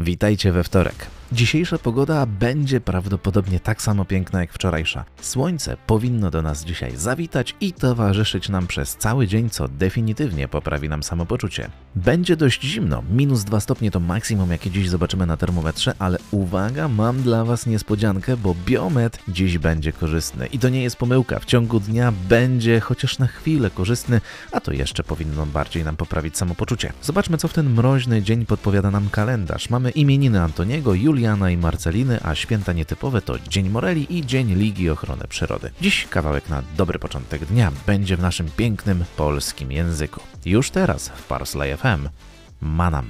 Witajcie we wtorek. Dzisiejsza pogoda będzie prawdopodobnie tak samo piękna jak wczorajsza. Słońce powinno do nas dzisiaj zawitać i towarzyszyć nam przez cały dzień, co definitywnie poprawi nam samopoczucie. Będzie dość zimno, minus 2 stopnie to maksimum, jakie dziś zobaczymy na termometrze, ale uwaga, mam dla Was niespodziankę, bo biometr dziś będzie korzystny. I to nie jest pomyłka, w ciągu dnia będzie chociaż na chwilę korzystny, a to jeszcze powinno bardziej nam poprawić samopoczucie. Zobaczmy, co w ten mroźny dzień podpowiada nam kalendarz. Mamy imieniny Antoniego, Juliana i Marceliny, a święta nietypowe to Dzień Moreli i Dzień Ligi Ochrony Przyrody. Dziś kawałek na dobry początek dnia będzie w naszym pięknym polskim języku. Już teraz w Parsley FM. Manam.